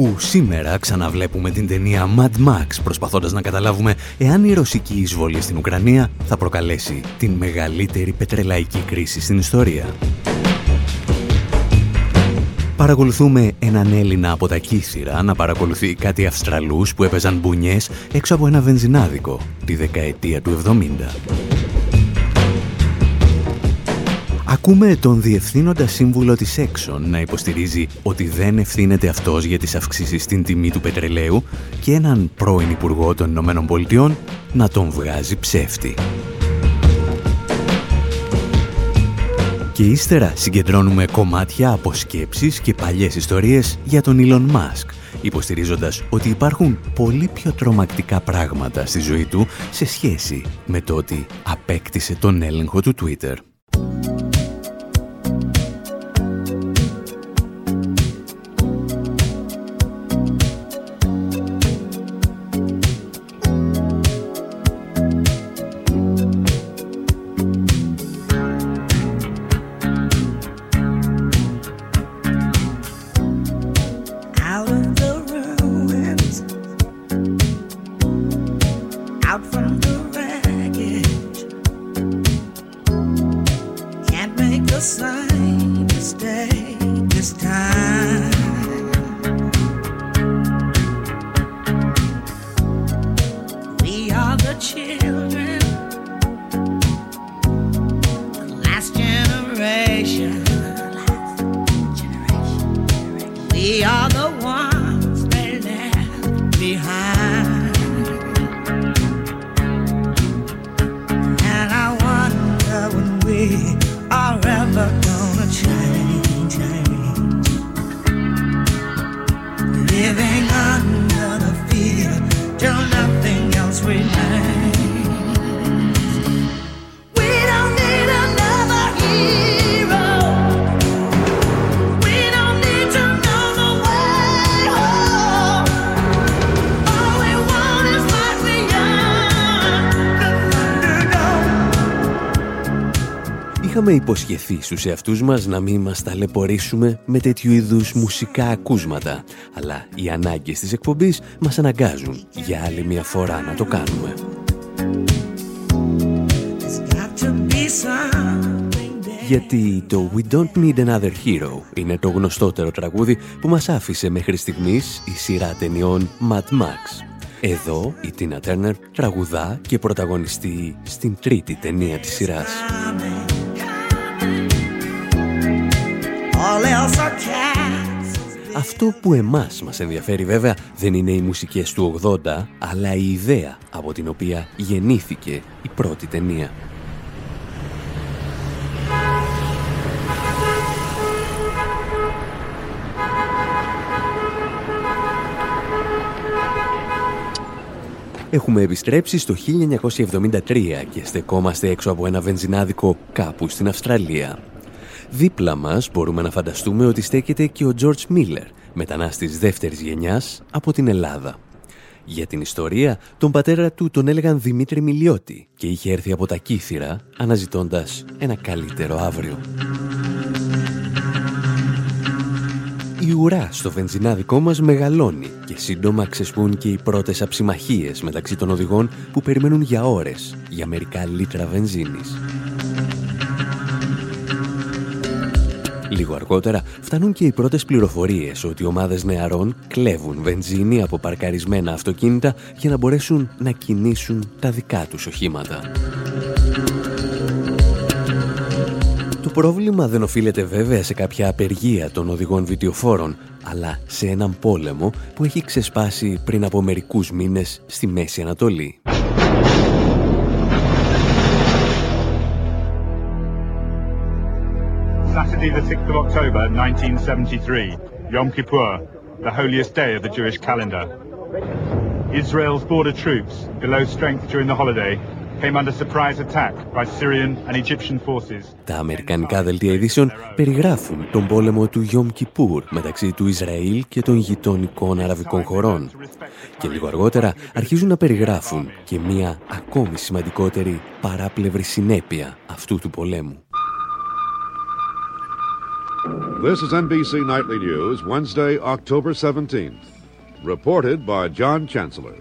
Όπου σήμερα ξαναβλέπουμε την ταινία Mad Max προσπαθώντας να καταλάβουμε εάν η ρωσική εισβολή στην Ουκρανία θα προκαλέσει την μεγαλύτερη πετρελαϊκή κρίση στην ιστορία. Παρακολουθούμε έναν Έλληνα από τα Κύθυρα να παρακολουθεί κάτι Αυστραλούς που έπαιζαν μπουνιές έξω από ένα βενζινάδικο τη δεκαετία του 70. Ακούμε τον διευθύνοντα σύμβουλο της Exxon να υποστηρίζει ότι δεν ευθύνεται αυτός για τις αυξήσεις στην τιμή του πετρελαίου και έναν πρώην Υπουργό των Ηνωμένων Πολιτειών να τον βγάζει ψεύτη. Και ύστερα συγκεντρώνουμε κομμάτια από σκέψεις και παλιές ιστορίες για τον Elon Musk, υποστηρίζοντας ότι υπάρχουν πολύ πιο τρομακτικά πράγματα στη ζωή του σε σχέση με το ότι απέκτησε τον έλεγχο του Twitter. Είχαμε υποσχεθεί στους εαυτούς μας να μην μας ταλαιπωρήσουμε με τέτοιου είδους μουσικά ακούσματα, αλλά οι ανάγκες της εκπομπής μας αναγκάζουν για άλλη μια φορά να το κάνουμε. Γιατί το We Don't Need Another Hero είναι το γνωστότερο τραγούδι που μας άφησε μέχρι στιγμής η σειρά ταινιών Mad Max. Εδώ η Τίνα Turner τραγουδά και πρωταγωνιστεί στην τρίτη ταινία της σειράς. Αυτό που εμάς μας ενδιαφέρει βέβαια δεν είναι οι μουσικές του 80, αλλά η ιδέα από την οποία γεννήθηκε η πρώτη ταινία. Έχουμε επιστρέψει στο 1973 και στεκόμαστε έξω από ένα βενζινάδικο κάπου στην Αυστραλία. Δίπλα μας μπορούμε να φανταστούμε ότι στέκεται και ο George Miller, μετανάστης δεύτερης γενιάς από την Ελλάδα. Για την ιστορία, τον πατέρα του τον έλεγαν Δημήτρη Μιλιώτη και είχε έρθει από τα Κύθυρα αναζητώντας ένα καλύτερο αύριο. Η ουρά στο βενζινάδικό μας μεγαλώνει και σύντομα ξεσπούν και οι πρώτες αψιμαχίες μεταξύ των οδηγών που περιμένουν για ώρες για μερικά λίτρα βενζίνης. Λίγο αργότερα φτάνουν και οι πρώτες πληροφορίες ότι ομάδες νεαρών κλέβουν βενζίνη από παρκαρισμένα αυτοκίνητα για να μπορέσουν να κινήσουν τα δικά τους οχήματα. Το πρόβλημα δεν οφείλεται βέβαια σε κάποια απεργία των οδηγών βιτιοφόρων, αλλά σε έναν πόλεμο που έχει ξεσπάσει πριν από μερικούς μήνες στη Μέση Ανατολή. Saturday, the 6th of October 1973, Yom Kippur, the holiest day of the Jewish calendar. Israel's border troops, below strength during the holiday, Τα αμερικανικά δελτία ειδήσεων περιγράφουν τον πόλεμο του Γιόμ Κιπούρ μεταξύ του Ισραήλ και των γειτονικών αραβικών χωρών. Και λίγο αργότερα αρχίζουν να περιγράφουν και μία ακόμη σημαντικότερη παράπλευρη συνέπεια αυτού του πολέμου. This is NBC Nightly News, Wednesday, October 17th. Reported by John Chancellor.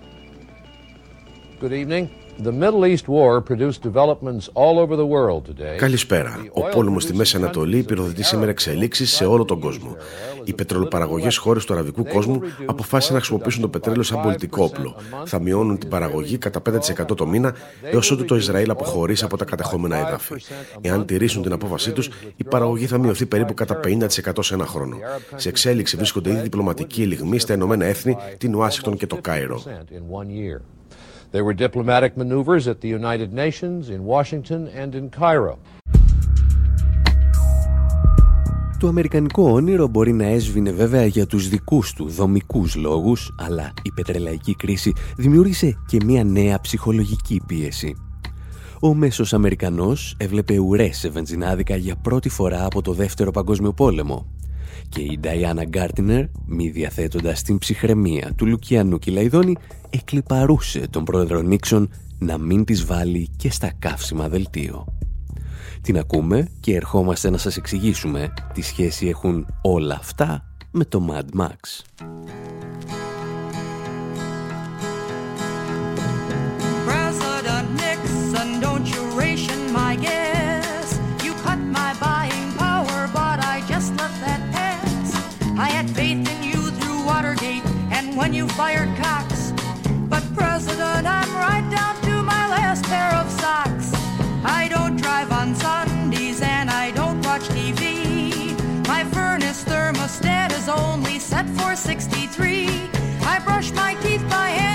Good evening. The Middle East War produced developments all over the world today. Καλησπέρα. Ο πόλεμος στη Μέση Ανατολή πυροδοτεί σήμερα εξελίξεις σε όλο τον κόσμο. Οι πετρελοπαραγωγές χώρες του αραβικού κόσμου αποφάσισαν να χρησιμοποιήσουν το πετρέλαιο σαν πολιτικό όπλο. Θα μειώνουν την παραγωγή κατά 5% το μήνα έως ότου το Ισραήλ αποχωρήσει από τα κατεχόμενα έδαφη. Εάν τηρήσουν την απόφασή τους, η παραγωγή θα μειωθεί περίπου κατά 50% σε ένα χρόνο. Σε εξέλιξη βρίσκονται ήδη διπλωματικοί λιγμοί στα Ηνωμένα Έθνη, την Ουάσιγκτον και το Κάιρο. There were diplomatic maneuvers at the United Nations, in Washington and in Cairo. Το αμερικανικό όνειρο μπορεί να έσβηνε βέβαια για τους δικούς του δομικούς λόγους, αλλά η πετρελαϊκή κρίση δημιούργησε και μια νέα ψυχολογική πίεση. Ο μέσος Αμερικανός έβλεπε ουρές σε βενζινάδικα για πρώτη φορά από το Δεύτερο Παγκόσμιο Πόλεμο και η Νταϊάννα Γκάρτινερ, μη διαθέτοντας την ψυχραιμία του Λουκιανού Κιλαϊδόνη, εκλυπαρούσε τον πρόεδρο Νίξον να μην τις βάλει και στα καύσιμα δελτίο. Την ακούμε και ερχόμαστε να σας εξηγήσουμε τι σχέση έχουν όλα αυτά με το Mad Max. When you fired Cox. But President, I'm right down to my last pair of socks. I don't drive on Sundays and I don't watch TV. My furnace thermostat is only set for 63. I brush my teeth by hand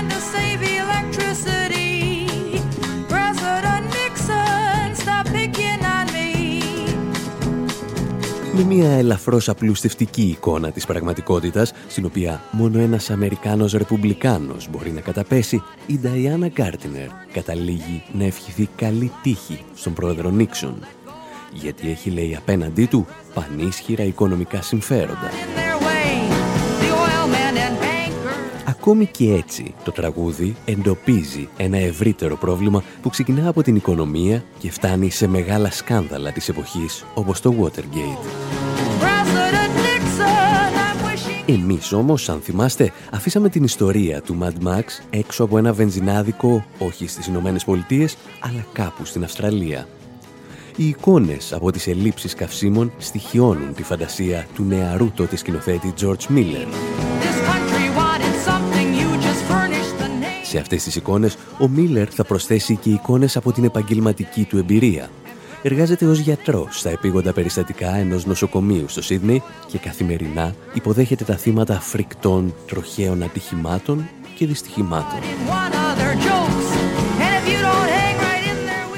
μια ελαφρώς απλουστευτική εικόνα της πραγματικότητας, στην οποία μόνο ένας Αμερικάνος Ρεπουμπλικάνος μπορεί να καταπέσει, η Νταϊάννα Γκάρτινερ καταλήγει να ευχηθεί καλή τύχη στον πρόεδρο Νίξον. Γιατί έχει λέει απέναντί του πανίσχυρα οικονομικά συμφέροντα. Ακόμη και έτσι το τραγούδι εντοπίζει ένα ευρύτερο πρόβλημα που ξεκινά από την οικονομία και φτάνει σε μεγάλα σκάνδαλα της εποχής όπως το Watergate. Εμείς όμως, αν θυμάστε, αφήσαμε την ιστορία του Mad Max έξω από ένα βενζινάδικο, όχι στις Ηνωμένες Πολιτείες, αλλά κάπου στην Αυστραλία. Οι εικόνες από τις ελλείψεις καυσίμων στοιχειώνουν τη φαντασία του νεαρού τότε σκηνοθέτη George Miller. Σε αυτές τις εικόνες, ο Μίλλερ θα προσθέσει και εικόνες από την επαγγελματική του εμπειρία. Εργάζεται ως γιατρός στα επίγοντα περιστατικά ενός νοσοκομείου στο Σίδνεϊ και καθημερινά υποδέχεται τα θύματα φρικτών, τροχαίων ατυχημάτων και δυστυχημάτων.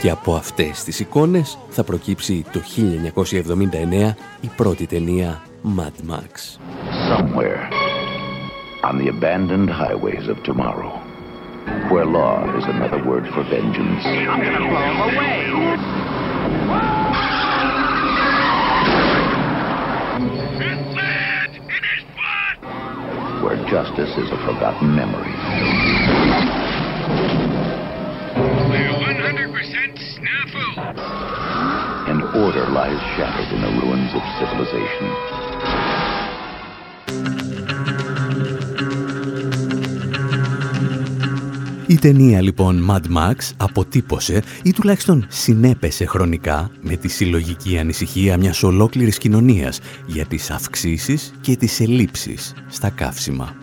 Και από αυτές τις εικόνες θα προκύψει το 1979 η πρώτη ταινία Mad Max. Somewhere on the abandoned highways of tomorrow where law is another word for vengeance. I'm gonna blow him away! Where justice is a forgotten memory. We're 100% snafu. And order lies shattered in the ruins of civilization. Η ταινία λοιπόν Mad Max αποτύπωσε ή τουλάχιστον συνέπεσε χρονικά με τη συλλογική ανησυχία μιας ολόκληρης κοινωνίας για τις αυξήσεις και τις ελλείψεις στα καύσιμα.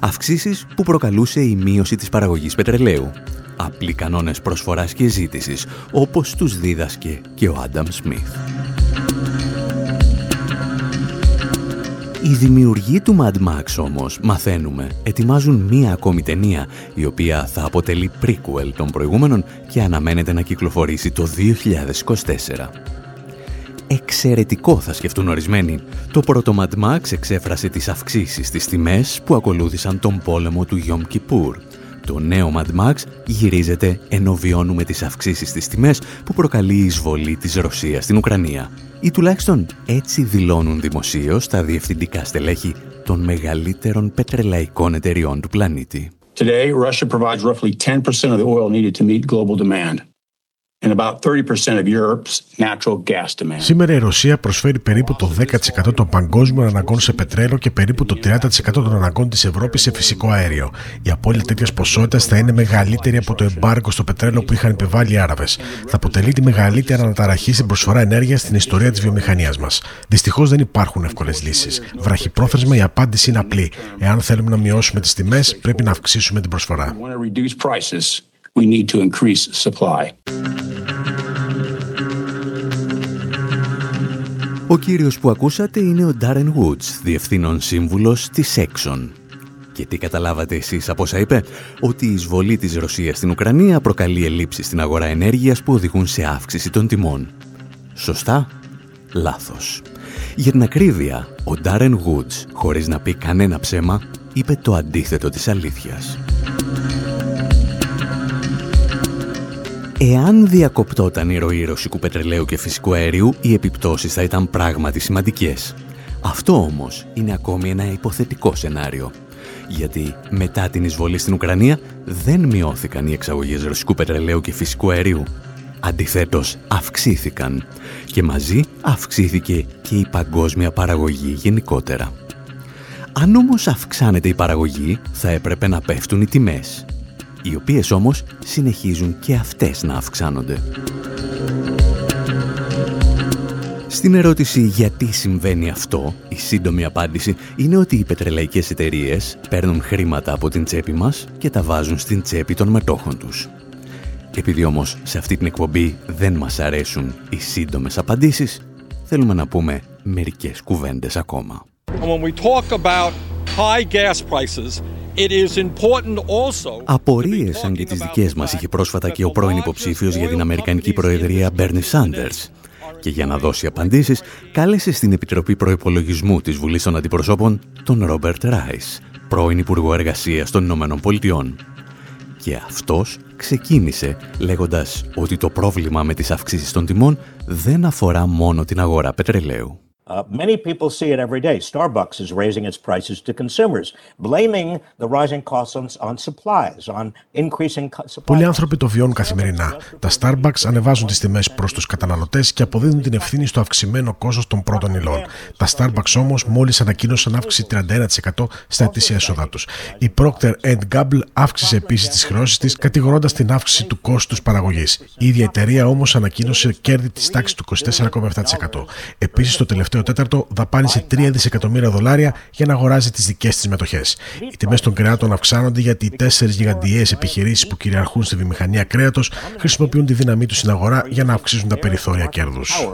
Αυξήσεις που προκαλούσε η μείωση της παραγωγής πετρελαίου. Απλοί κανόνες προσφοράς και ζήτησης, όπως τους δίδασκε και ο Άνταμ Σμιθ. Οι δημιουργοί του Mad Max όμως, μαθαίνουμε, ετοιμάζουν μία ακόμη ταινία, η οποία θα αποτελεί prequel των προηγούμενων και αναμένεται να κυκλοφορήσει το 2024. Εξαιρετικό θα σκεφτούν ορισμένοι. Το πρώτο Mad Max εξέφρασε τις αυξήσεις στις τιμές που ακολούθησαν τον πόλεμο του Yom Kippur. Το νέο Mad Max γυρίζεται ενώ βιώνουμε τις αυξήσεις στις τιμές που προκαλεί η εισβολή της Ρωσίας στην Ουκρανία. Ή τουλάχιστον έτσι δηλώνουν δημοσίως τα διευθυντικά στελέχη των μεγαλύτερων πετρελαϊκών εταιριών του πλανήτη. Today, Russia provides roughly 10% of the oil needed to meet global demand. Σήμερα η Ρωσία προσφέρει περίπου το 10% των παγκόσμιων αναγκών σε πετρέλαιο και περίπου το 30% των αναγκών της Ευρώπης σε φυσικό αέριο. Η απώλεια τέτοιας ποσότητας θα είναι μεγαλύτερη από το εμπάργκο στο πετρέλαιο που είχαν επιβάλει οι Άραβες. Θα αποτελεί τη μεγαλύτερη αναταραχή στην προσφορά ενέργειας στην ιστορία της βιομηχανίας μας. Δυστυχώς δεν υπάρχουν εύκολες λύσεις. Βραχυπρόθεσμα η απάντηση είναι απλή. Εάν θέλουμε να μειώσουμε τις τιμές, πρέπει να αυξήσουμε την προσφορά. Ο κύριος που ακούσατε είναι ο Darren Woods, διευθύνων σύμβουλος της Exxon. Και τι καταλάβατε εσείς από όσα είπε, ότι η εισβολή της Ρωσίας στην Ουκρανία προκαλεί ελλείψεις στην αγορά ενέργειας που οδηγούν σε αύξηση των τιμών. Σωστά; Λάθος. Για την ακρίβεια, ο Darren Woods, χωρίς να πει κανένα ψέμα, είπε το αντίθετο της αλήθειας. Εάν διακοπτόταν η ροή ρωσικού πετρελαίου και φυσικού αερίου, οι επιπτώσεις θα ήταν πράγματι σημαντικές. Αυτό όμως είναι ακόμη ένα υποθετικό σενάριο. Γιατί μετά την εισβολή στην Ουκρανία δεν μειώθηκαν οι εξαγωγές ρωσικού πετρελαίου και φυσικού αερίου. Αντιθέτως αυξήθηκαν και μαζί αυξήθηκε και η παγκόσμια παραγωγή γενικότερα. Αν όμως αυξάνεται η παραγωγή θα έπρεπε να πέφτουν οι τιμές οι οποίες όμως συνεχίζουν και αυτές να αυξάνονται. Στην ερώτηση γιατί συμβαίνει αυτό, η σύντομη απάντηση είναι ότι οι πετρελαϊκές εταιρείες παίρνουν χρήματα από την τσέπη μας και τα βάζουν στην τσέπη των μετόχων τους. Επειδή όμως σε αυτή την εκπομπή δεν μας αρέσουν οι σύντομες απαντήσεις, θέλουμε να πούμε μερικές κουβέντες ακόμα. When we talk about high gas prices, Απορίες σαν και τις δικές μας είχε πρόσφατα και ο πρώην υποψήφιος για την Αμερικανική Προεδρία Μπέρνι Σάντερς. Και για να δώσει απαντήσεις, κάλεσε στην Επιτροπή Προϋπολογισμού της Βουλής των Αντιπροσώπων τον Ρόμπερτ Ράις, πρώην Υπουργό Εργασίας των Ηνωμένων Πολιτειών. Και αυτός ξεκίνησε λέγοντας ότι το πρόβλημα με τις αυξήσεις των τιμών δεν αφορά μόνο την αγορά πετρελαίου. Uh, many people see it every day. Starbucks is raising its prices to consumers, blaming the rising costs on, on supplies, on increasing supplies. Πολλοί άνθρωποι το βιώνουν καθημερινά. Τα Starbucks ανεβάζουν τις τιμές προς τους καταναλωτές και αποδίδουν την ευθύνη στο αυξημένο κόστος των πρώτων υλών. Τα Starbucks όμως μόλις ανακοίνωσαν αύξηση 31% στα ετήσια έσοδά τους. Η Procter Gamble αύξησε επίσης τις χρεώσεις της, κατηγορώντας την αύξηση του κόστους παραγωγής. Η ίδια εταιρεία όμως ανακοίνωσε κέρδη της τάξης του 24,7%. Επίσης το τελευταίο τελευταίο τέταρτο δαπάνησε 3 δισεκατομμύρια δολάρια για να αγοράζει τις δικές της μετοχές. Οι τιμές των κρεάτων αυξάνονται γιατί οι τέσσερις γιγαντιαίε επιχειρήσεις που κυριαρχούν στη βιομηχανία κρέατος χρησιμοποιούν τη δύναμή τους στην αγορά για να αυξήσουν τα περιθώρια κέρδους.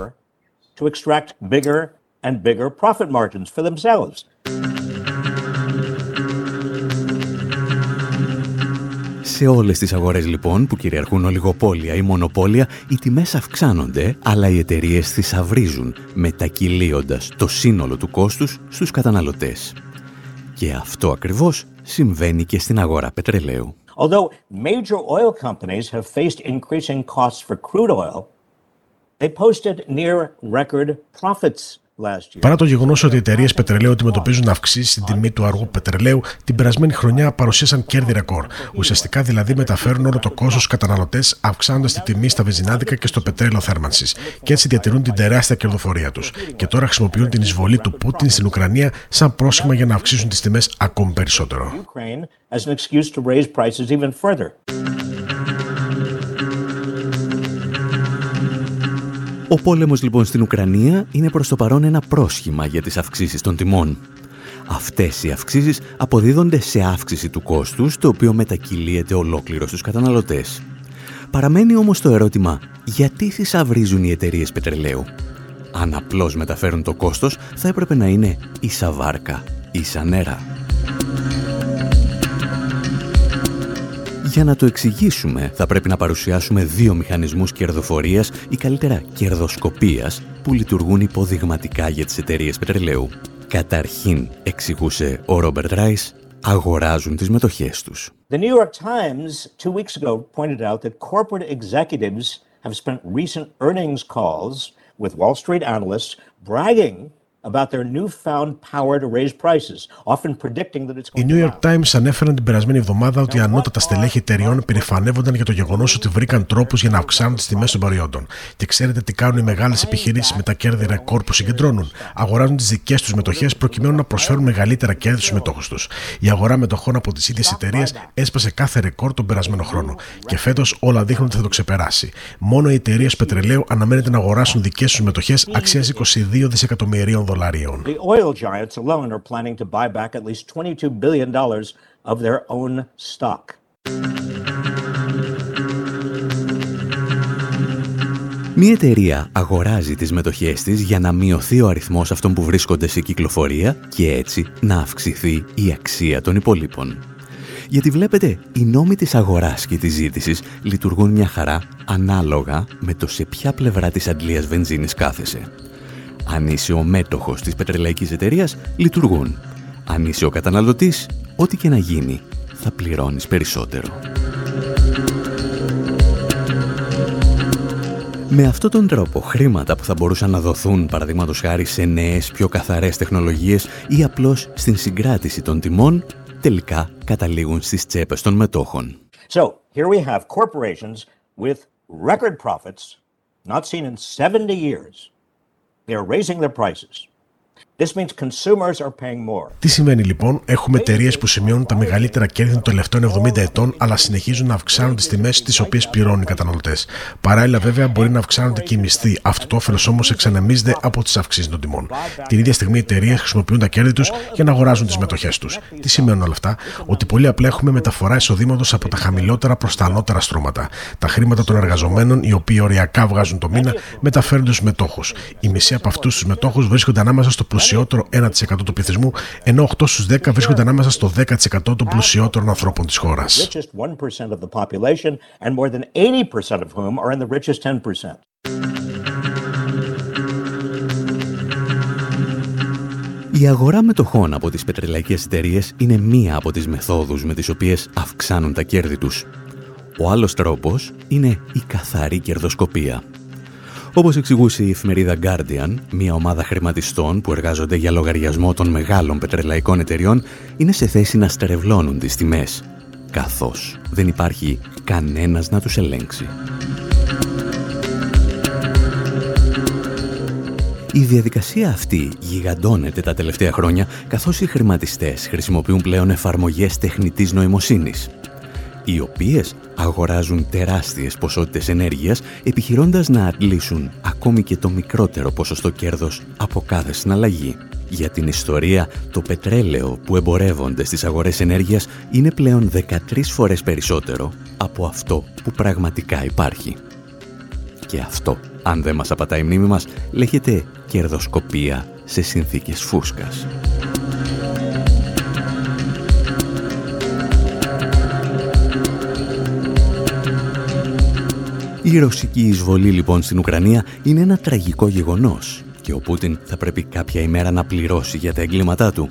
Σε όλες τις αγορές λοιπόν που κυριαρχούν ολιγοπόλια ή μονοπόλια, οι τιμές αυξάνονται, αλλά οι εταιρείες θησαυρίζουν, μετακυλίοντας το σύνολο του κόστους στους καταναλωτές. Και αυτό ακριβώς συμβαίνει και στην αγορά πετρελαίου. Although major oil companies have faced increasing costs for crude oil, they posted near record profits Παρά το γεγονός ότι οι εταιρείες πετρελαίου αντιμετωπίζουν αυξήσεις στην τιμή του αργού πετρελαίου, την περασμένη χρονιά παρουσίασαν κέρδη ρεκόρ. Ουσιαστικά δηλαδή μεταφέρουν όλο το κόστος στους καταναλωτές, αυξάνοντας τη τιμή στα βενζινάδικα και στο πετρέλαιο θέρμανσης. Και έτσι διατηρούν την τεράστια κερδοφορία τους. Και τώρα χρησιμοποιούν την εισβολή του Πούτιν στην Ουκρανία σαν πρόσχημα για να αυξήσουν τις τιμές ακόμη περισσότερο. Ο πόλεμος λοιπόν στην Ουκρανία είναι προς το παρόν ένα πρόσχημα για τις αυξήσεις των τιμών. Αυτές οι αυξήσεις αποδίδονται σε αύξηση του κόστους, το οποίο μετακυλίεται ολόκληρο στους καταναλωτές. Παραμένει όμως το ερώτημα, γιατί θησαυρίζουν οι εταιρείες πετρελαίου; Αν απλώς μεταφέρουν το κόστος, θα έπρεπε να είναι ίσα βάρκα, ίσα νερά. Για να το εξηγήσουμε, θα πρέπει να παρουσιάσουμε δύο μηχανισμούς κερδοφορίας ή καλύτερα κερδοσκοπίας που λειτουργούν υποδειγματικά για τις εταιρείες πετρελαίου. Καταρχήν, εξηγούσε ο Ρόμπερτ Ράις, αγοράζουν τις μετοχές τους. The New York Times two weeks ago pointed out that corporate executives have spent recent earnings calls with Wall Street analysts bragging Οι New York Times ανέφεραν την περασμένη εβδομάδα ότι οι ανώτατα στελέχη εταιριών περηφανεύονταν για το γεγονός ότι βρήκαν τρόπους για να αυξάνουν τις τιμές των προϊόντων. Και ξέρετε τι κάνουν οι μεγάλες επιχειρήσεις με τα κέρδη ρεκόρ που συγκεντρώνουν. Αγοράζουν τις δικές τους μετοχές προκειμένου να προσφέρουν μεγαλύτερα κέρδη στους μετόχους τους. Η αγορά μετοχών από τις ίδιες εταιρείες έσπασε κάθε ρεκόρ τον περασμένο χρόνο. Και φέτος όλα δείχνουν ότι θα το ξεπεράσει. Μόνο οι εταιρείες πετρελαίου αναμένεται να αγοράσουν δικές τους μετοχές αξίας 22 δισεκατομμυρίων δολαρίων. The oil giants alone are planning to buy back at least 22 billion dollars of their own stock. Μία εταιρεία αγοράζει τις μετοχές της για να μειωθεί ο αριθμός αυτών που βρίσκονται σε κυκλοφορία και έτσι να αυξηθεί η αξία των υπολείπων. Γιατί βλέπετε, οι νόμοι της αγοράς και της ζήτησης λειτουργούν μια χαρά ανάλογα με το σε ποια πλευρά της αντλίας βενζίνης κάθεσαι. Αν είσαι ο μέτοχος της πετρελαϊκής εταιρείας, λειτουργούν. Αν είσαι ο καταναλωτής, ό,τι και να γίνει, θα πληρώνεις περισσότερο. Με αυτόν τον τρόπο, χρήματα που θα μπορούσαν να δοθούν, παραδείγματος χάρη, σε νέες, πιο καθαρές τεχνολογίες ή απλώς στην συγκράτηση των τιμών, τελικά καταλήγουν στις τσέπες των μετόχων. So, here we have corporations with record profits not seen in 70 years. They're raising their prices. Τι σημαίνει λοιπόν, έχουμε εταιρείες που σημειώνουν τα μεγαλύτερα κέρδη των τελευταίων 70 ετών, αλλά συνεχίζουν να αυξάνουν τι τιμές τις οποίες πληρώνουν οι καταναλωτές. Παράλληλα, βέβαια, μπορεί να αυξάνονται και οι μισθοί. Αυτό το όφελος όμως εξανεμίζεται από τις αυξήσεις των τιμών. Την ίδια στιγμή οι εταιρείες χρησιμοποιούν τα κέρδη τους για να αγοράζουν τις μετοχές τους. Τι σημαίνουν όλα αυτά, ότι πολύ απλά έχουμε μεταφορά εισοδήματος από τα χαμηλότερα προς τα ανώτερα στρώματα. Τα χρήματα των εργαζομένων, οι οποίοι οριακά βγάζουν το μήνα, μεταφέρονται στου μετόχους. Οι μισοί από αυτούς τους μετόχους βρίσκονται ανάμεσα στο πλουσιό πλουσιότερο 1% του πληθυσμού, ενώ 8 στους 10 βρίσκονται ανάμεσα στο 10% των πλουσιότερων ανθρώπων της χώρας. Η αγορά μετοχών από τις πετρελαϊκές εταιρείες είναι μία από τις μεθόδους με τις οποίες αυξάνουν τα κέρδη τους. Ο άλλος τρόπος είναι η καθαρή κερδοσκοπία. Όπως εξηγούσε η εφημερίδα Guardian, μια ομάδα χρηματιστών που εργάζονται για λογαριασμό των μεγάλων πετρελαϊκών εταιριών είναι σε θέση να στερευλώνουν τις τιμές, καθώς δεν υπάρχει κανένας να τους ελέγξει. Η διαδικασία αυτή γιγαντώνεται τα τελευταία χρόνια καθώς οι χρηματιστές χρησιμοποιούν πλέον εφαρμογές τεχνητής νοημοσύνης οι οποίες αγοράζουν τεράστιες ποσότητες ενέργειας επιχειρώντας να αντλήσουν ακόμη και το μικρότερο ποσοστό κέρδος από κάθε συναλλαγή. Για την ιστορία, το πετρέλαιο που εμπορεύονται στις αγορές ενέργειας είναι πλέον 13 φορές περισσότερο από αυτό που πραγματικά υπάρχει. Και αυτό, αν δεν μας απατάει η μνήμη μας, λέγεται κερδοσκοπία σε συνθήκες φούσκας. Η ρωσική εισβολή λοιπόν στην Ουκρανία είναι ένα τραγικό γεγονός και ο Πούτιν θα πρέπει κάποια ημέρα να πληρώσει για τα εγκλήματά του.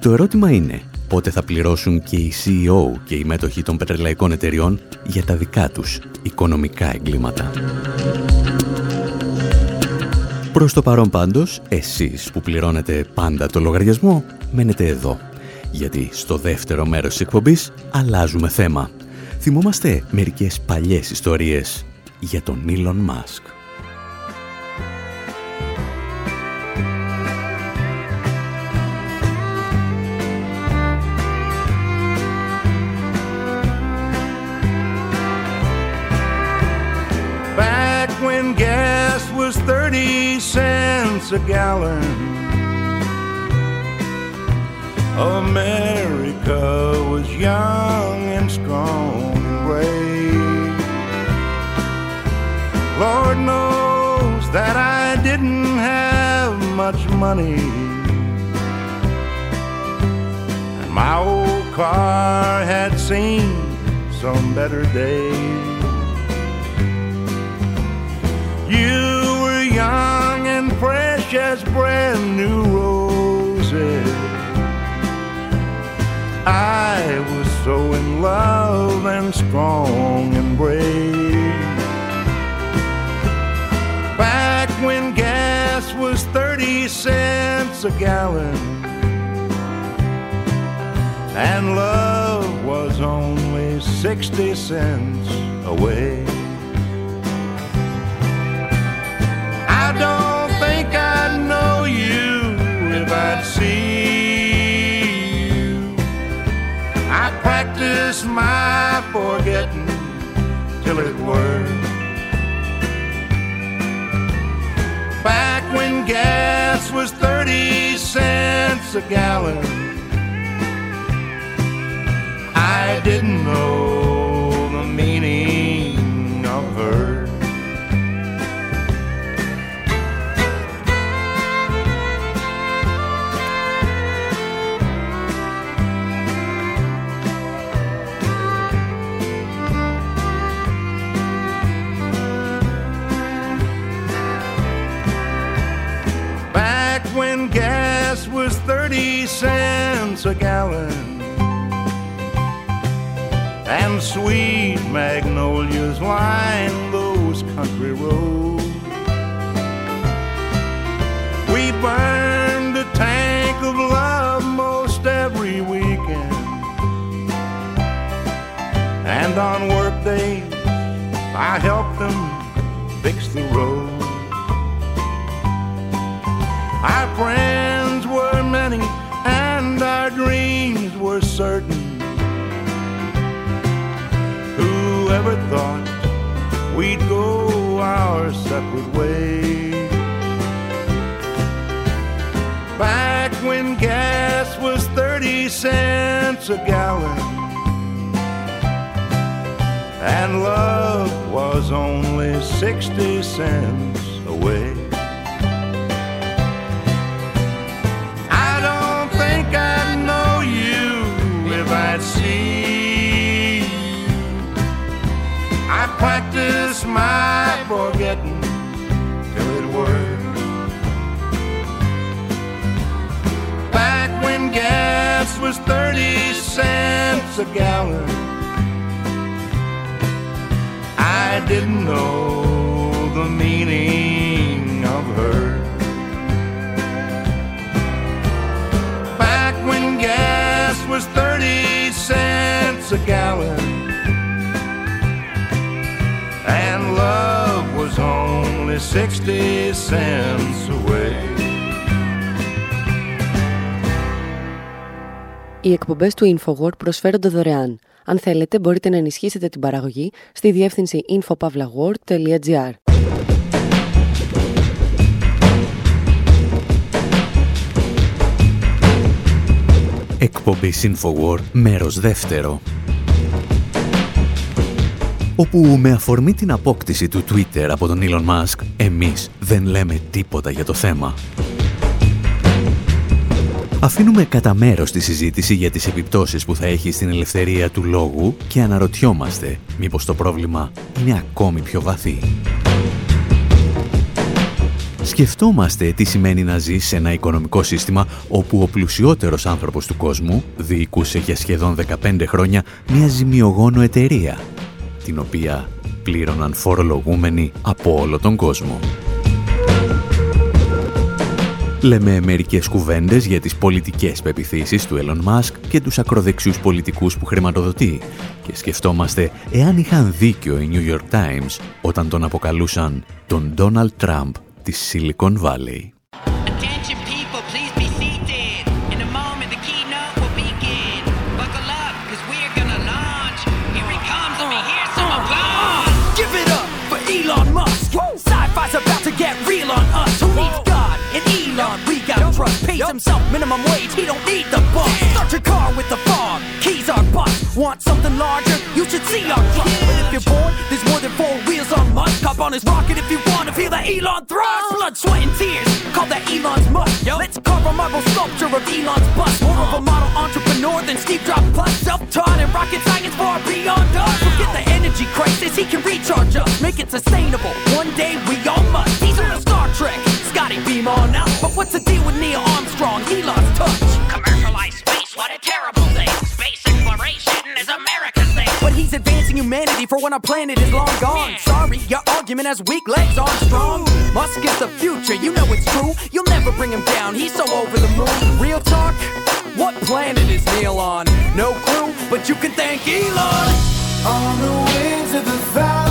Το ερώτημα είναι πότε θα πληρώσουν και οι CEO και οι μέτοχοι των πετρελαϊκών εταιριών για τα δικά τους οικονομικά εγκλήματα. Προς το παρόν πάντως, εσείς που πληρώνετε πάντα το λογαριασμό, μένετε εδώ. Γιατί στο δεύτερο μέρος της εκπομπής αλλάζουμε θέμα. Θυμόμαστε μερικές παλιές ιστορίες για τον Elon Μάσκ. Back when gas was 30 cents a gallon America was young knows that I didn't have much money. And my old car had seen some better days. You were young and fresh as brand new roses. I was so in love and strong and brave. A gallon and love was only 60 cents away. I don't think I'd know you if I'd see you. I practice my forgetting till it works. Back when gas was 30 cents a gallon, I didn't know the meaning cents a gallon and sweet magnolias line those country roads. We burned a tank of love most every weekend. And on work days, I helped them fix the road. Our friends certain. Whoever thought we'd go our separate ways? Back when gas was 30 cents a gallon and love was only 60 cents I'd see. I practice my forgetting till it works. Back when gas was 30 cents a gallon, I didn't know the meaning of her. Back when gas was 30 cents a gallon and love was only 60 cents away. Οι εκπομπές του InfoWord προσφέρονται δωρεάν. Αν θέλετε, μπορείτε να ενισχύσετε την παραγωγή στη διεύθυνση infopavlagor.gr. Εκπομπή Infowar, μέρος δεύτερο. Όπου με αφορμή την απόκτηση του Twitter από τον Elon Musk, εμείς δεν λέμε τίποτα για το θέμα. Αφήνουμε κατά μέρος τη συζήτηση για τις επιπτώσεις που θα έχει στην ελευθερία του λόγου και αναρωτιόμαστε μήπως το πρόβλημα είναι ακόμη πιο βαθύ. Σκεφτόμαστε τι σημαίνει να ζεις σε ένα οικονομικό σύστημα όπου ο πλουσιότερος άνθρωπος του κόσμου διοικούσε για σχεδόν 15 χρόνια μια ζημιογόνο εταιρεία, την οποία πλήρωναν φορολογούμενοι από όλο τον κόσμο. Λέμε μερικές κουβέντες για τις πολιτικές πεπιθήσεις του Elon Musk και τους ακροδεξιούς πολιτικούς που χρηματοδοτεί και σκεφτόμαστε εάν είχαν δίκιο οι New York Times όταν τον αποκαλούσαν τον Donald Trump της Silicon Valley. Pays himself minimum wage. He don't need the bus. Start your car with the fog. Keys are bust. Want something larger? You should see our truck. But if you're bored, there's more than four wheels on Musk. Hop on his rocket if you want to feel that Elon thrust. Blood, sweat, and tears. Call that Elon's must. Let's carve a marble sculpture of Elon's bust. More of a model entrepreneur than Steve Jobs plus. Self-taught and rocket science far beyond us. Forget the energy crisis. He can recharge us. Make it sustainable. One day we all must. He's on a Star Trek. Scotty beam on out. But what's the deal with Neil? he lost touch. Commercialized space, what a terrible thing. Space exploration is America's thing. But he's advancing humanity for when our planet is long gone. Yeah. Sorry, your argument has weak legs, Armstrong. Musk is the future, you know it's true. You'll never bring him down, he's so over the moon. Real talk, what planet is Neil on? No clue, but you can thank Elon. On the winds of the valley.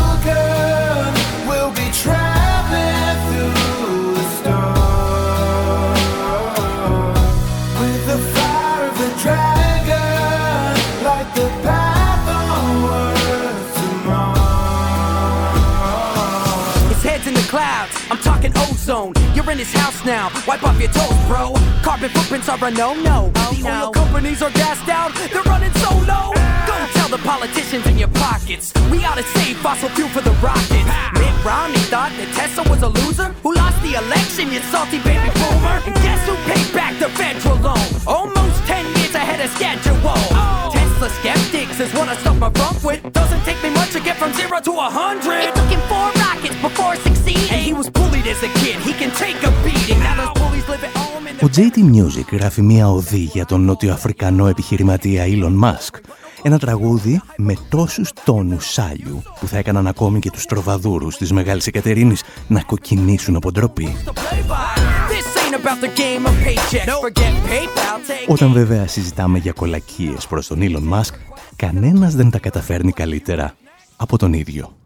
Ozone. You're in his house now. Wipe off your toes, bro. Carbon footprints are a no-no. Oh, the oil companies are gassed out. They're running so low. Go tell the politicians in your pockets. We ought to save fossil fuel for the rockets. Mitt Romney thought that Tesla was a loser who lost the election. You salty baby boomer. And guess who paid back the federal loan? Almost 10 years ahead of schedule. Oh. Tesla skeptics is what I stuff my front with. Doesn't take me much to get from zero to a hundred. Ο JT Music γράφει μία οδή για τον νότιο-αφρικανό επιχειρηματία Elon Musk. Ένα τραγούδι με τόσους τόνους σάλιου που θα έκαναν ακόμη και τους τροβαδούρους της Μεγάλης Εκατερίνης να κοκκινήσουν από ντροπή. This ain't about the game of paychecks. Forget PayPal. Take Όταν βέβαια συζητάμε για κολακίες προς τον Elon Musk, κανένας δεν τα καταφέρνει καλύτερα από τον ίδιο.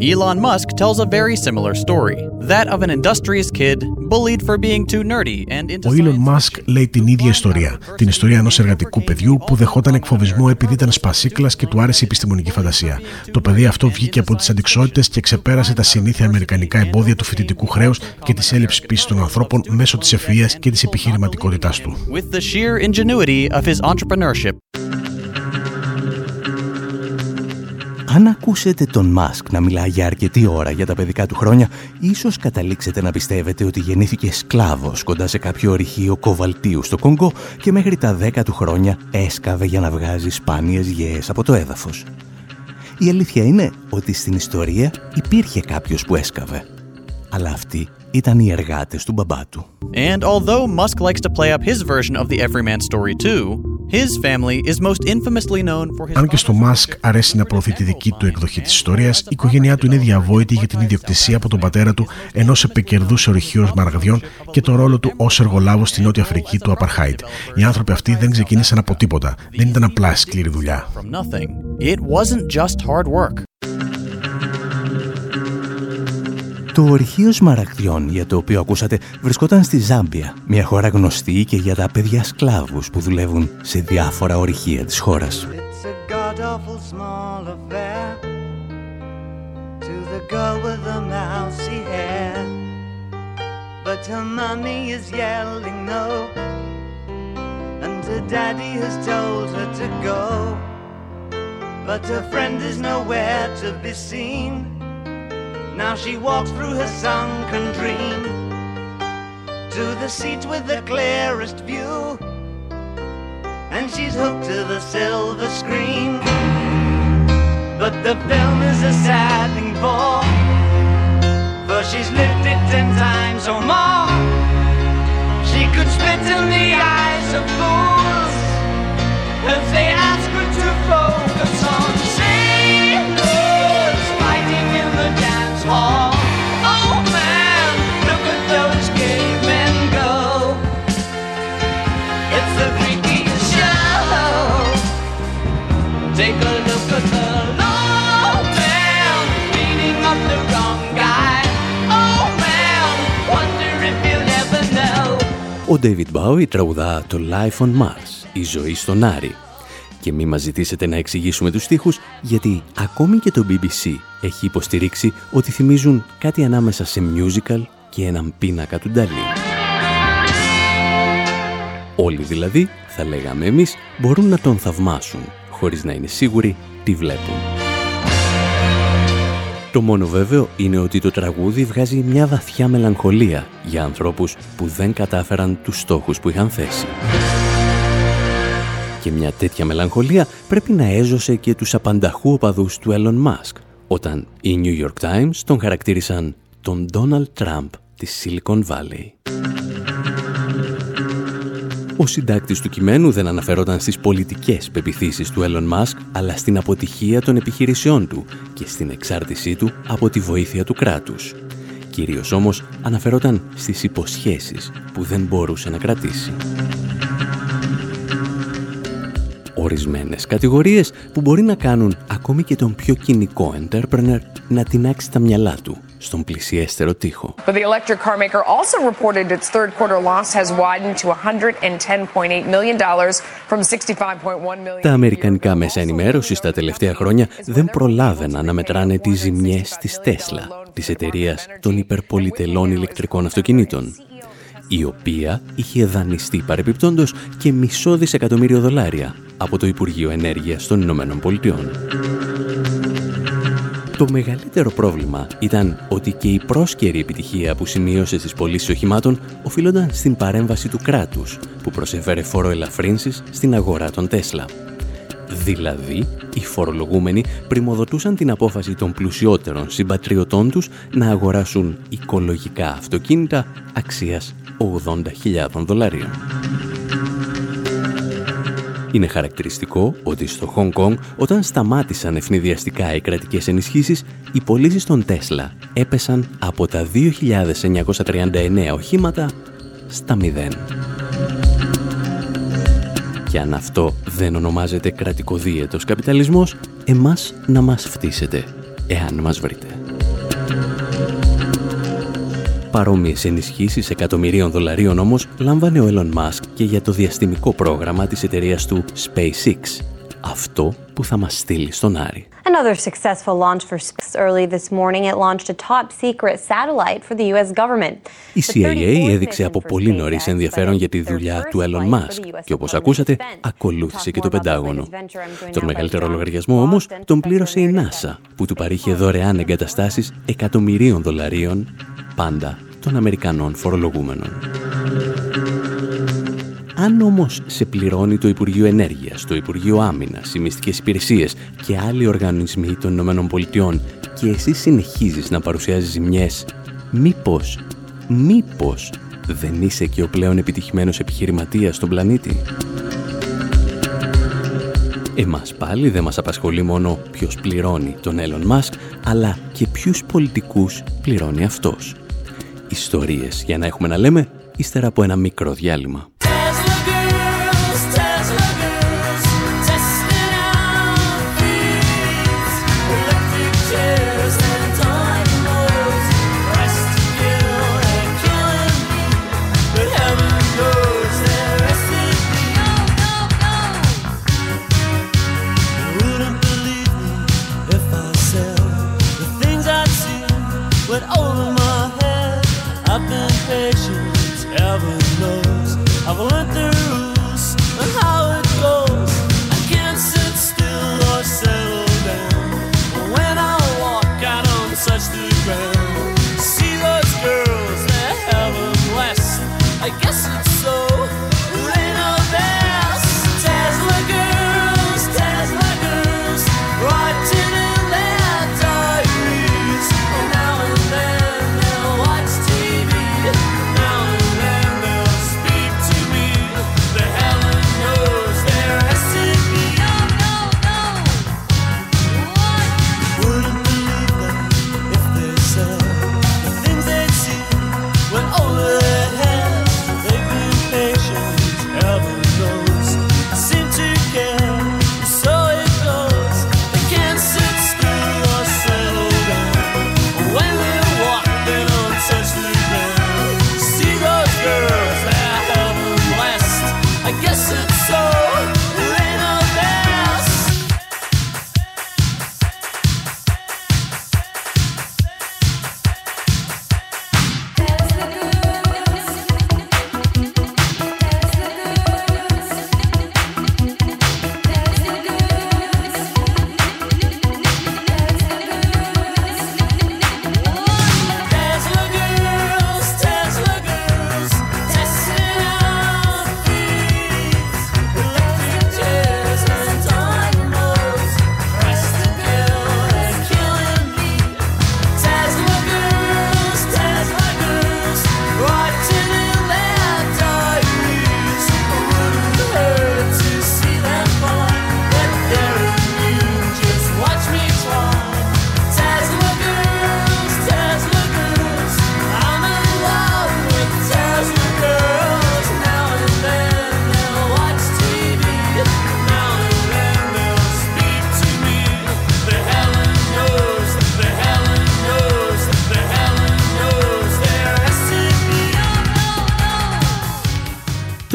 Elon Musk tells a very similar story that of an industrious kid bullied for being too nerdy and into Ο Elon Musk λέει την ίδια ιστορία. Την ιστορία ενός εργατικού παιδιού που δεχόταν εκφοβισμό επειδή ήταν σπασίκλας και του άρεσε η επιστημονική φαντασία. Το παιδί αυτό βγήκε από τις αντικσότητες και ξεπέρασε τα συνήθεια αμερικανικά εμπόδια του φοιτητικού χρέους και της έλλειψης πίστη των ανθρώπων μέσω της ευφυία και της επιχειρηματικότητάς του. with the sheer ingenuity of his entrepreneurship. Αν ακούσετε τον Μάσκ να μιλά για αρκετή ώρα για τα παιδικά του χρόνια, ίσως καταλήξετε να πιστεύετε ότι γεννήθηκε σκλάβος κοντά σε κάποιο ορυχείο κοβαλτίου στο Κονγκό και μέχρι τα 10 του χρόνια έσκαβε για να βγάζει σπάνιες γέες από το έδαφος. Η αλήθεια είναι ότι στην ιστορία υπήρχε κάποιος που έσκαβε. Αλλά αυτοί ήταν οι εργάτες του μπαμπά του. And although Musk likes to play up his version of the everyman story too, his family is most infamously known for his Αν και στο Μάσκ αρέσει να προωθεί τη δική του εκδοχή της ιστορίας, η οικογένειά του είναι διαβόητη για την ιδιοκτησία από τον πατέρα του ενός επικερδούς ορυχείου μαραγδιών και το ρόλο του ως εργολάβος στη Νότια Αφρική του Απαρχάιτ. Οι άνθρωποι αυτοί δεν ξεκίνησαν από τίποτα. Δεν ήταν απλά σκληρή δουλειά. from nothing. It wasn't just hard work. Το ορυχείο Σμαραγδιών για το οποίο ακούσατε βρισκόταν στη Ζάμπια, μια χώρα γνωστή και για τα παιδιά σκλάβους που δουλεύουν σε διάφορα ορυχεία της χώρας. It's a god awful small affair to the girl with the mousy hair. But her mummy is yelling no, and her daddy has told her to go. But her friend is nowhere to be seen. Now she walks through her sunken dream to the seat with the clearest view and she's hooked to the silver screen. But the film is a sad thing for, for she's lived it ten times or more. She could spit in the eyes of fools if they Ο David Bowie τραγουδά το Life on Mars, η ζωή στον Άρη. Και μη μας ζητήσετε να εξηγήσουμε τους στίχους, γιατί ακόμη και το BBC έχει υποστηρίξει ότι θυμίζουν κάτι ανάμεσα σε musical και έναν πίνακα του Νταλή. Όλοι δηλαδή, θα λέγαμε εμείς, μπορούν να τον θαυμάσουν, χωρίς να είναι σίγουροι τι βλέπουν. Το μόνο βέβαιο είναι ότι το τραγούδι βγάζει μια βαθιά μελαγχολία για ανθρώπους που δεν κατάφεραν τους στόχους που είχαν θέσει. Και μια τέτοια μελαγχολία πρέπει να έζωσε και τους απανταχού οπαδούς του Elon Musk, όταν οι New York Times τον χαρακτήρισαν τον Donald Trump της Silicon Valley. Ο συντάκτης του κειμένου δεν αναφερόταν στις πολιτικές πεπιθήσεις του Elon Musk, αλλά στην αποτυχία των επιχειρήσεών του και στην εξάρτησή του από τη βοήθεια του κράτους. Κυρίως όμως αναφερόταν στις υποσχέσεις που δεν μπορούσε να κρατήσει. Ορισμένες κατηγορίες που μπορεί να κάνουν ακόμη και τον πιο κοινικό entrepreneur να τεινάξει τα μυαλά του στον πλησιέστερο τοίχο. But the electric car maker also reported its third quarter loss has widened to 110.8 million dollars from 65.1 million. Τα αμερικανικά μέσα ενημέρωσης τα τελευταία χρόνια δεν προλάβαιναν να μετράνε τις ζημιές της Τέσλα, της εταιρείας των υπερπολιτελών ηλεκτρικών αυτοκινήτων η οποία είχε δανειστεί παρεπιπτόντος και μισό δισεκατομμύριο δολάρια από το Υπουργείο Ενέργειας των Ηνωμένων Πολιτειών. Το μεγαλύτερο πρόβλημα ήταν ότι και η πρόσκαιρη επιτυχία που σημείωσε στις πωλήσεις οχημάτων οφείλονταν στην παρέμβαση του κράτους που προσέφερε φοροελαφρύνσεις στην αγορά των Τέσλα. Δηλαδή, οι φορολογούμενοι πρημοδοτούσαν την απόφαση των πλουσιότερων συμπατριωτών τους να αγοράσουν οικολογικά αυτοκίνητα αξίας 80.000 δολαρίων. Είναι χαρακτηριστικό ότι στο Χονγκ Κονγκ όταν σταμάτησαν ευνηδιαστικά οι κρατικές ενισχύσεις, οι πωλήσεις των Τέσλα έπεσαν από τα 2.939 οχήματα στα 0. Και αν αυτό δεν ονομάζεται κρατικοδίαιτος καπιταλισμός, εμάς να μας φτύσετε, εάν μας βρείτε. Παρόμοιες ενισχύσεις εκατομμυρίων δολαρίων όμως λάμβανε ο Elon Musk και για το διαστημικό πρόγραμμα της εταιρείας του SpaceX. Αυτό που θα μας στείλει στον Άρη. Another successful launch for SpaceX early this morning. It launched a top secret satellite for the US government. Η CIA έδειξε από πολύ νωρίς ενδιαφέρον για τη δουλειά του Elon Musk και όπως ακούσατε ακολούθησε και το Πεντάγωνο. Τον μεγαλύτερο λογαριασμό όμως τον πλήρωσε η NASA που του παρήχε δωρεάν εγκαταστάσεις εκατομμυρίων δολαρίων πάντα των Αμερικανών φορολογούμενων. Αν όμως σε πληρώνει το Υπουργείο Ενέργειας, το Υπουργείο Άμυνας, οι μυστικές υπηρεσίες και άλλοι οργανισμοί των Ηνωμένων Πολιτειών και εσύ συνεχίζεις να παρουσιάζεις ζημιές, μήπως, μήπως δεν είσαι και ο πλέον επιτυχημένος επιχειρηματίας στον πλανήτη; Εμάς πάλι δεν μας απασχολεί μόνο ποιος πληρώνει τον Elon Musk, αλλά και ποιους πολιτικούς πληρώνει αυτός. Ιστορίες για να έχουμε να λέμε, ύστερα από ένα μικρό διάλειμμα.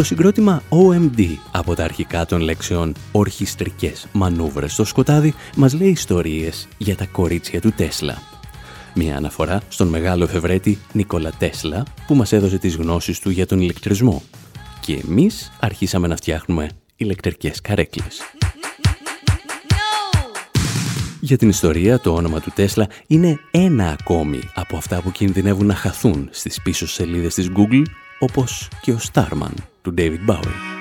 Το συγκρότημα OMD από τα αρχικά των λέξεων «ορχιστρικές μανούβρες στο σκοτάδι» μας λέει ιστορίες για τα κορίτσια του Τέσλα. Μια αναφορά στον μεγάλο εφευρέτη Νίκολα Τέσλα που μας έδωσε τις γνώσεις του για τον ηλεκτρισμό. Και εμείς αρχίσαμε να φτιάχνουμε ηλεκτρικές καρέκλες. Για την ιστορία, το όνομα του Τέσλα είναι ένα ακόμη από αυτά που κινδυνεύουν να χαθούν στις πίσω σελίδες της Google, όπως και ο Starman του David Bowie.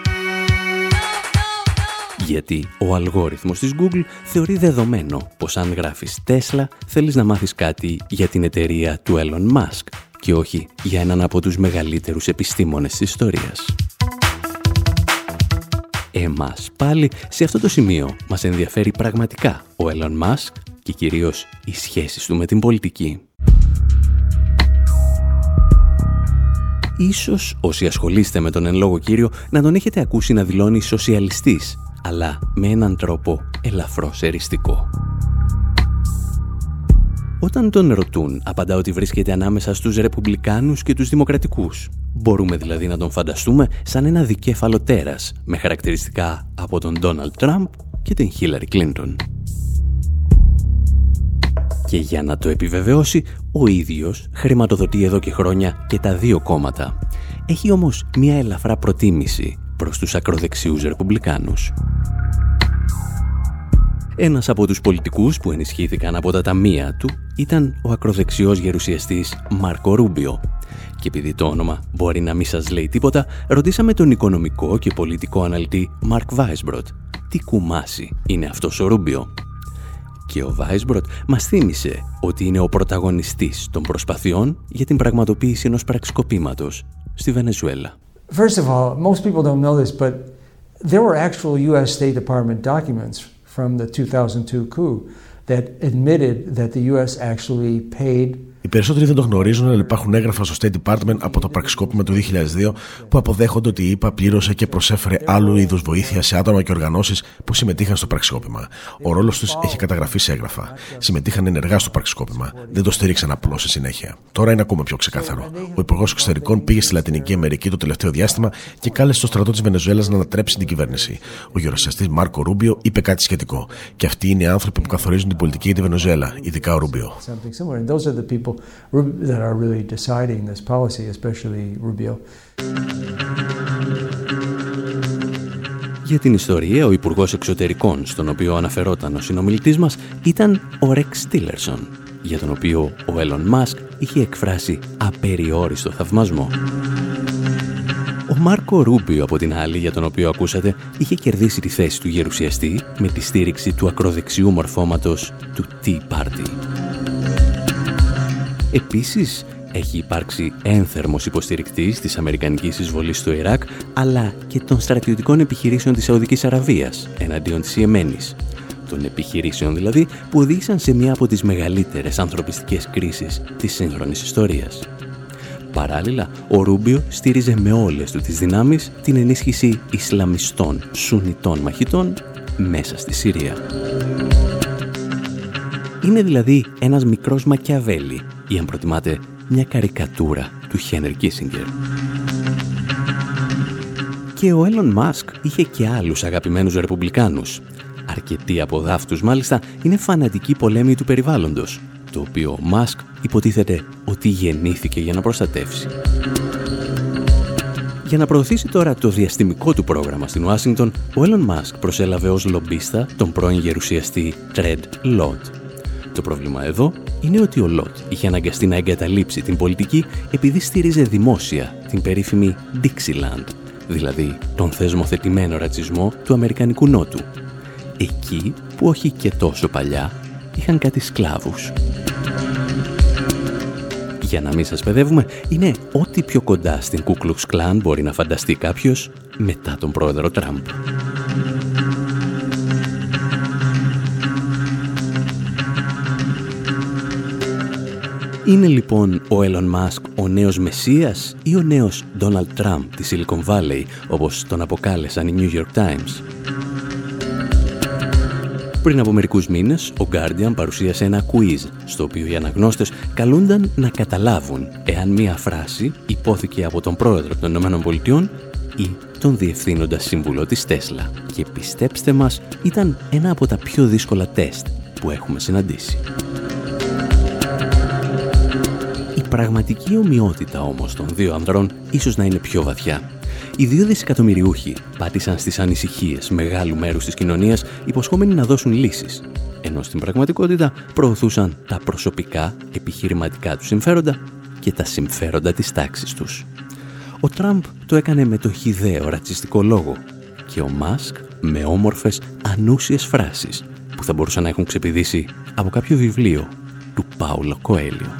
Γιατί ο αλγόριθμος της Google θεωρεί δεδομένο πως αν γράφεις Tesla θέλεις να μάθεις κάτι για την εταιρεία του Elon Musk και όχι για έναν από τους μεγαλύτερους επιστήμονες της ιστορίας. Εμάς πάλι σε αυτό το σημείο μας ενδιαφέρει πραγματικά ο Elon Musk και κυρίως οι σχέσεις του με την πολιτική. Ίσως όσοι ασχολείστε με τον εν λόγω κύριο να τον έχετε ακούσει να δηλώνει σοσιαλιστής, αλλά με έναν τρόπο ελαφρώς εριστικό. Όταν τον ρωτούν, απαντά ότι βρίσκεται ανάμεσα στους Ρεπουμπλικάνους και τους Δημοκρατικούς. Μπορούμε δηλαδή να τον φανταστούμε σαν ένα δικέφαλο τέρας, με χαρακτηριστικά από τον Ντόναλτ Τραμπ και την Χίλαρη Κλίντον. Και για να το επιβεβαιώσει, ο ίδιος χρηματοδοτεί εδώ και χρόνια και τα δύο κόμματα. Έχει όμως μια ελαφρά προτίμηση προς τους ακροδεξιούς ρεπουμπλικάνους. Ένας από τους πολιτικούς που ενισχύθηκαν από τα ταμεία του ήταν ο ακροδεξιός γερουσιαστής Μάρκο Ρούμπιο. Και επειδή το όνομα μπορεί να μην σας λέει τίποτα, ρωτήσαμε τον οικονομικό και πολιτικό αναλυτή Μάρκ Βάισμπροτ τι κουμάσι είναι αυτός ο Ρούμπιο; Και ο Βάισμπροτ μας θύμισε ότι είναι ο πρωταγωνιστής των προσπαθειών για την πραγματοποίηση ενός πραξικοπήματος στη Βενεζουέλα. First of all, most people don't know this, but there were actual U.S. State Department documents from the 2002 coup that admitted that the U.S. actually paid Οι περισσότεροι δεν το γνωρίζουν, αλλά υπάρχουν έγγραφα στο State Department από το πραξικόπημα του 2002 που αποδέχονται ότι η ΕΠΑ πλήρωσε και προσέφερε άλλου είδους βοήθεια σε άτομα και οργανώσεις που συμμετείχαν στο πραξικόπημα. Ο ρόλος τους έχει καταγραφεί σε έγγραφα. Συμμετείχαν ενεργά στο πραξικόπημα. Δεν το στήριξαν απλώς σε συνέχεια. Τώρα είναι ακόμα πιο ξεκάθαρο. Ο Υπουργός Εξωτερικών πήγε στη Λατινική Αμερική το τελευταίο διάστημα και κάλεσε το στρατό της Βενεζουέλας να ανατρέψει την κυβέρνηση. Ο γερουσιαστή Μάρκο Ρούμπιο είπε κάτι σχετικό. Και αυτοί είναι οι άνθρωποι που καθορίζουν την πολιτική για τη Βενεζουέλα, ειδικά ο Ρούμπιο that are really deciding this policy, especially Rubio. Για την ιστορία, ο Υπουργός Εξωτερικών, στον οποίο αναφερόταν ο συνομιλητής μας, ήταν ο Ρεξ Τίλερσον, για τον οποίο ο Έλλον Μάσκ είχε εκφράσει απεριόριστο θαυμασμό. Ο Μάρκο Ρούμπιο, από την άλλη, για τον οποίο ακούσατε, είχε κερδίσει τη θέση του γερουσιαστή με τη στήριξη του ακροδεξιού μορφώματος του Tea Party. Επίσης, έχει υπάρξει ένθερμος υποστηρικτής της Αμερικανικής εισβολής στο Ιράκ, αλλά και των στρατιωτικών επιχειρήσεων της Σαουδικής Αραβίας εναντίον της Ιεμένης. Των επιχειρήσεων δηλαδή που οδήγησαν σε μία από τις μεγαλύτερες ανθρωπιστικές κρίσεις της σύγχρονης ιστορίας. Παράλληλα, ο Ρούμπιο στήριζε με όλες του τις δυνάμεις την ενίσχυση Ισλαμιστών, Σουνιτών μαχητών μέσα στη Συρία. Είναι δηλαδή ένας μικρός Μακιαβέλη ή αν προτιμάτε μια καρικατούρα του Χένερ Κίσιγκερ. Και ο Έλλον Μάσκ είχε και άλλους αγαπημένους ρεπουμπλικάνους. Αρκετοί από δάφτους μάλιστα είναι φανατικοί πολέμοι του περιβάλλοντος, το οποίο ο Μάσκ υποτίθεται ότι γεννήθηκε για να προστατεύσει. Για να προωθήσει τώρα το διαστημικό του πρόγραμμα στην Ουάσιγκτον, ο Έλλον Μάσκ προσέλαβε ως λομπίστα τον πρώην γερουσιαστή Τρέντ Λότ, το πρόβλημα εδώ είναι ότι ο Λότ είχε αναγκαστεί να εγκαταλείψει την πολιτική επειδή στήριζε δημόσια την περίφημη Dixieland, δηλαδή τον θεσμοθετημένο ρατσισμό του Αμερικανικού Νότου. Εκεί που όχι και τόσο παλιά είχαν κάτι σκλάβους. Για να μην σας παιδεύουμε, είναι ό,τι πιο κοντά στην Ku Klux Klan μπορεί να φανταστεί κάποιος μετά τον πρόεδρο Τραμπ. Είναι λοιπόν ο Elon Musk ο νέος Μεσσίας ή ο νέος Donald Trump της Silicon Valley, όπως τον αποκάλεσαν οι New York Times; Πριν από μερικούς μήνες, ο Guardian παρουσίασε ένα quiz, στο οποίο οι αναγνώστες καλούνταν να καταλάβουν εάν μία φράση υπόθηκε από τον πρόεδρο των ΗΠΑ ή τον διευθύνοντα σύμβουλο της Τέσλα. Και πιστέψτε μας, ήταν ένα από τα πιο δύσκολα τεστ που έχουμε συναντήσει. Η πραγματική ομοιότητα όμως των δύο ανδρών ίσως να είναι πιο βαθιά. Οι δύο δισεκατομμυριούχοι πάτησαν στις ανησυχίες μεγάλου μέρους της κοινωνίας υποσχόμενοι να δώσουν λύσεις, ενώ στην πραγματικότητα προωθούσαν τα προσωπικά επιχειρηματικά τους συμφέροντα και τα συμφέροντα της τάξης τους. Ο Τραμπ το έκανε με το χιδαίο ρατσιστικό λόγο και ο Μάσκ με όμορφες ανούσιες φράσεις που θα μπορούσαν να έχουν ξεπηδήσει από κάποιο βιβλίο του Πάουλο Κοέλιο.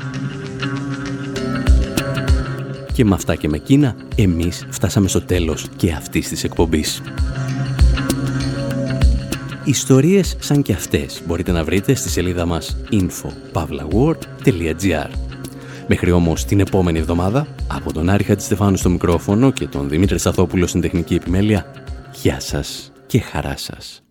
Και με αυτά και με εκείνα, εμείς φτάσαμε στο τέλος και αυτής της εκπομπής. Ιστορίες σαν και αυτές μπορείτε να βρείτε στη σελίδα μας info.pavlaword.gr Μέχρι όμως την επόμενη εβδομάδα, από τον Άρη Χατζηστεφάνου στο μικρόφωνο και τον Δημήτρη Σαθόπουλο στην τεχνική επιμέλεια, γεια σας και χαρά σας.